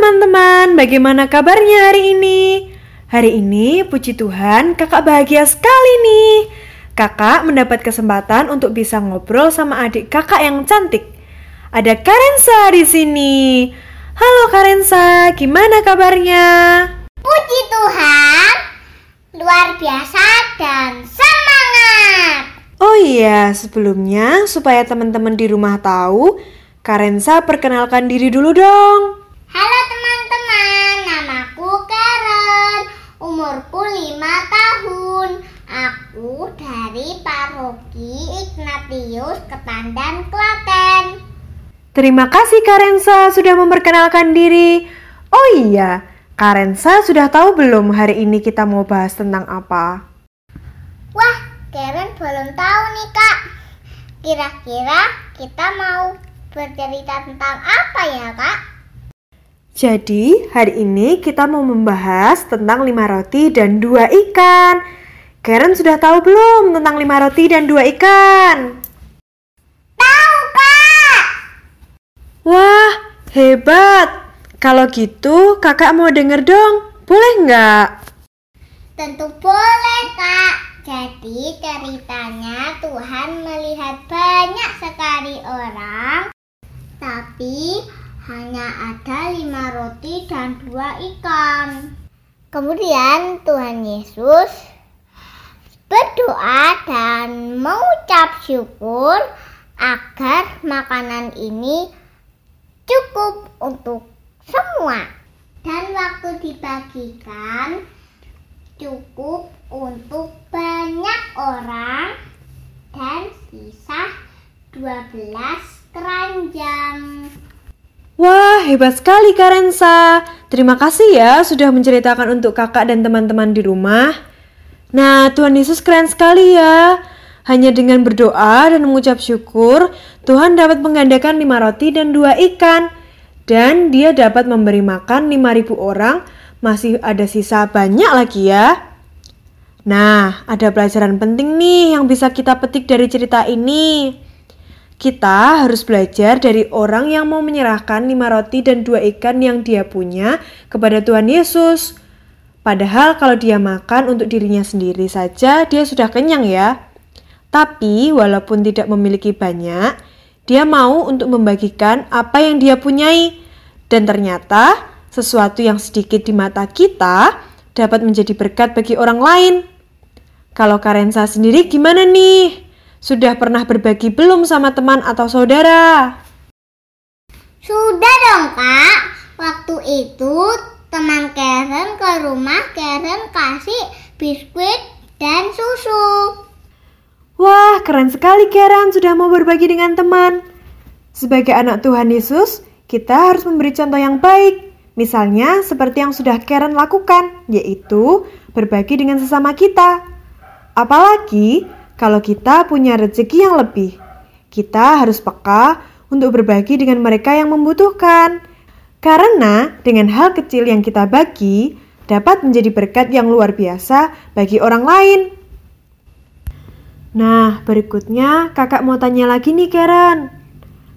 teman-teman, bagaimana kabarnya hari ini? Hari ini, puji Tuhan, kakak bahagia sekali nih. Kakak mendapat kesempatan untuk bisa ngobrol sama adik kakak yang cantik. Ada Karensa di sini. Halo Karensa, gimana kabarnya? Puji Tuhan, luar biasa dan semangat. Oh iya, sebelumnya supaya teman-teman di rumah tahu, Karensa perkenalkan diri dulu dong. Terima kasih Karensa sudah memperkenalkan diri. Oh iya, Karensa sudah tahu belum hari ini kita mau bahas tentang apa? Wah, Karen belum tahu nih kak. Kira-kira kita mau bercerita tentang apa ya kak? Jadi, hari ini kita mau membahas tentang lima roti dan dua ikan. Karen sudah tahu belum tentang lima roti dan dua ikan? Tahu kak! Wah, hebat! Kalau gitu, kakak mau denger dong. Boleh nggak? Tentu boleh kak. Jadi ceritanya Tuhan melihat banyak sekali orang, tapi hanya ada lima roti dan dua ikan. Kemudian Tuhan Yesus berdoa dan mengucap syukur agar makanan ini cukup untuk semua. Dan waktu dibagikan cukup untuk banyak orang dan sisa 12 keranjang. Wah, hebat sekali Karensa. Terima kasih ya sudah menceritakan untuk kakak dan teman-teman di rumah. Nah, Tuhan Yesus keren sekali ya. Hanya dengan berdoa dan mengucap syukur, Tuhan dapat menggandakan lima roti dan dua ikan. Dan dia dapat memberi makan 5000 orang, masih ada sisa banyak lagi ya. Nah, ada pelajaran penting nih yang bisa kita petik dari cerita ini. Kita harus belajar dari orang yang mau menyerahkan lima roti dan dua ikan yang dia punya kepada Tuhan Yesus. Padahal kalau dia makan untuk dirinya sendiri saja, dia sudah kenyang ya. Tapi walaupun tidak memiliki banyak, dia mau untuk membagikan apa yang dia punyai. Dan ternyata sesuatu yang sedikit di mata kita dapat menjadi berkat bagi orang lain. Kalau Karensa sendiri gimana nih? Sudah pernah berbagi belum sama teman atau saudara? Sudah dong kak, waktu itu teman Karen ke rumah Karen kasih biskuit dan susu. Wah, keren sekali Karen sudah mau berbagi dengan teman. Sebagai anak Tuhan Yesus, kita harus memberi contoh yang baik. Misalnya seperti yang sudah Karen lakukan, yaitu berbagi dengan sesama kita. Apalagi kalau kita punya rezeki yang lebih. Kita harus peka untuk berbagi dengan mereka yang membutuhkan. Karena dengan hal kecil yang kita bagi dapat menjadi berkat yang luar biasa bagi orang lain. Nah, berikutnya kakak mau tanya lagi nih Karen.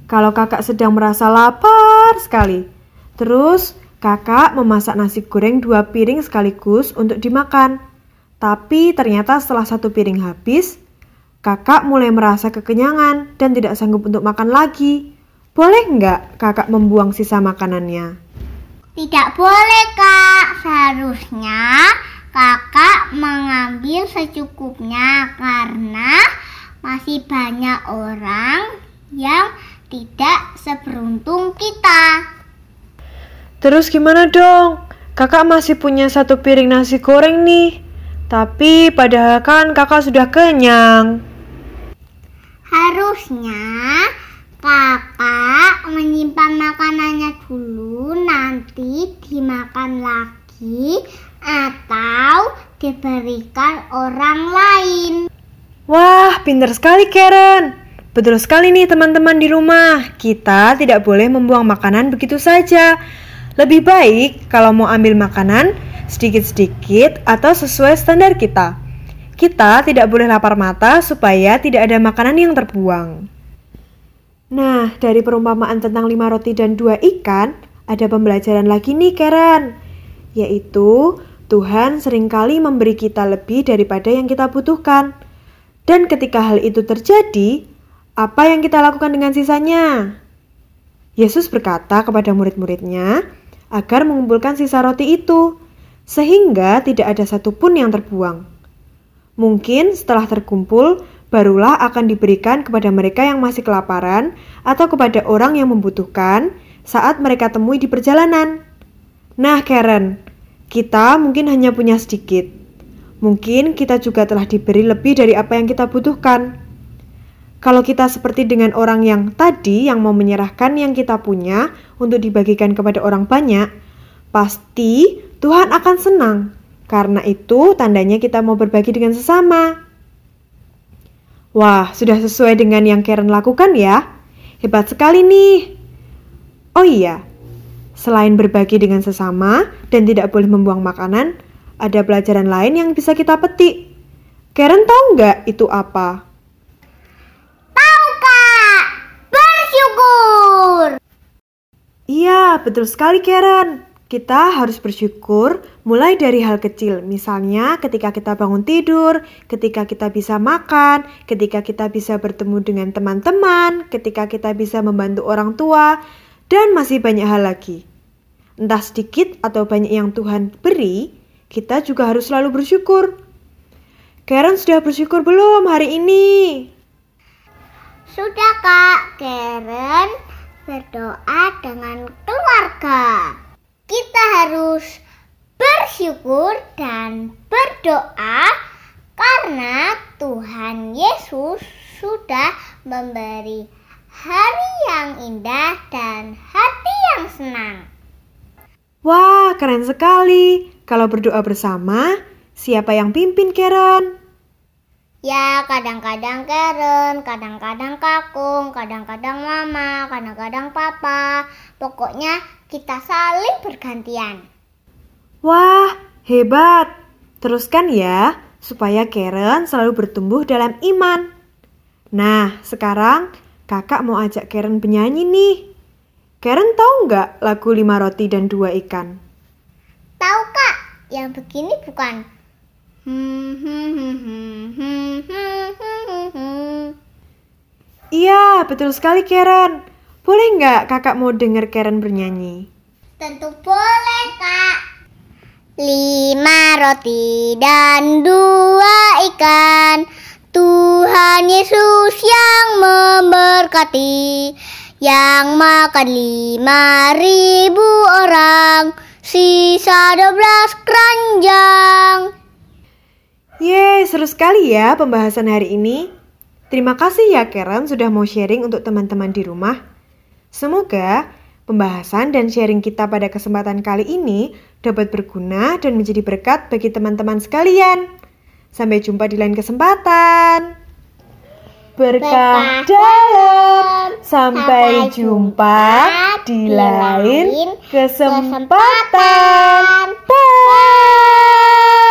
Kalau kakak sedang merasa lapar sekali, terus kakak memasak nasi goreng dua piring sekaligus untuk dimakan. Tapi ternyata setelah satu piring habis, kakak mulai merasa kekenyangan dan tidak sanggup untuk makan lagi. Boleh nggak kakak membuang sisa makanannya? Tidak boleh kak, seharusnya kakak mengambil secukupnya masih banyak orang yang tidak seberuntung kita. Terus gimana dong? Kakak masih punya satu piring nasi goreng nih. Tapi padahal kan kakak sudah kenyang. Harusnya kakak menyimpan makanannya dulu nanti dimakan lagi atau diberikan orang lain. Wah, pinter sekali Karen. Betul sekali nih teman-teman di rumah. Kita tidak boleh membuang makanan begitu saja. Lebih baik kalau mau ambil makanan sedikit-sedikit atau sesuai standar kita. Kita tidak boleh lapar mata supaya tidak ada makanan yang terbuang. Nah, dari perumpamaan tentang lima roti dan dua ikan, ada pembelajaran lagi nih Karen, yaitu Tuhan sering kali memberi kita lebih daripada yang kita butuhkan. Dan ketika hal itu terjadi, apa yang kita lakukan dengan sisanya? Yesus berkata kepada murid-muridnya agar mengumpulkan sisa roti itu, sehingga tidak ada satupun yang terbuang. Mungkin setelah terkumpul, barulah akan diberikan kepada mereka yang masih kelaparan atau kepada orang yang membutuhkan saat mereka temui di perjalanan. Nah, Karen, kita mungkin hanya punya sedikit mungkin kita juga telah diberi lebih dari apa yang kita butuhkan. Kalau kita seperti dengan orang yang tadi yang mau menyerahkan yang kita punya untuk dibagikan kepada orang banyak, pasti Tuhan akan senang. Karena itu tandanya kita mau berbagi dengan sesama. Wah, sudah sesuai dengan yang Karen lakukan ya. Hebat sekali nih. Oh iya, selain berbagi dengan sesama dan tidak boleh membuang makanan, ada pelajaran lain yang bisa kita petik. Karen tahu nggak itu apa? Tahu kak, bersyukur. Iya, betul sekali Karen. Kita harus bersyukur mulai dari hal kecil. Misalnya ketika kita bangun tidur, ketika kita bisa makan, ketika kita bisa bertemu dengan teman-teman, ketika kita bisa membantu orang tua, dan masih banyak hal lagi. Entah sedikit atau banyak yang Tuhan beri, kita juga harus selalu bersyukur. Karen sudah bersyukur belum hari ini? Sudah kak, Karen berdoa dengan keluarga. Kita harus bersyukur dan berdoa karena Tuhan Yesus sudah memberi hari yang indah dan hati yang senang. Wah, keren sekali. Kalau berdoa bersama, siapa yang pimpin Karen? Ya, kadang-kadang Karen, kadang-kadang Kakung, kadang-kadang Mama, kadang-kadang Papa. Pokoknya kita saling bergantian. Wah, hebat. Teruskan ya, supaya Karen selalu bertumbuh dalam iman. Nah, sekarang kakak mau ajak Karen penyanyi nih. Karen tahu nggak lagu lima roti dan dua ikan? Tahu kak, yang begini bukan. Iya, betul sekali Karen. Boleh nggak kakak mau denger Karen bernyanyi? Tentu boleh kak. Lima roti dan dua ikan. Tuhan Yesus yang memberkati. Yang makan lima ribu orang Sisa 12 keranjang. Yeay, seru sekali ya pembahasan hari ini. Terima kasih ya Karen sudah mau sharing untuk teman-teman di rumah. Semoga pembahasan dan sharing kita pada kesempatan kali ini dapat berguna dan menjadi berkat bagi teman-teman sekalian. Sampai jumpa di lain kesempatan. Berkah dalam. Sampai jumpa di lain kesempatan. Bye.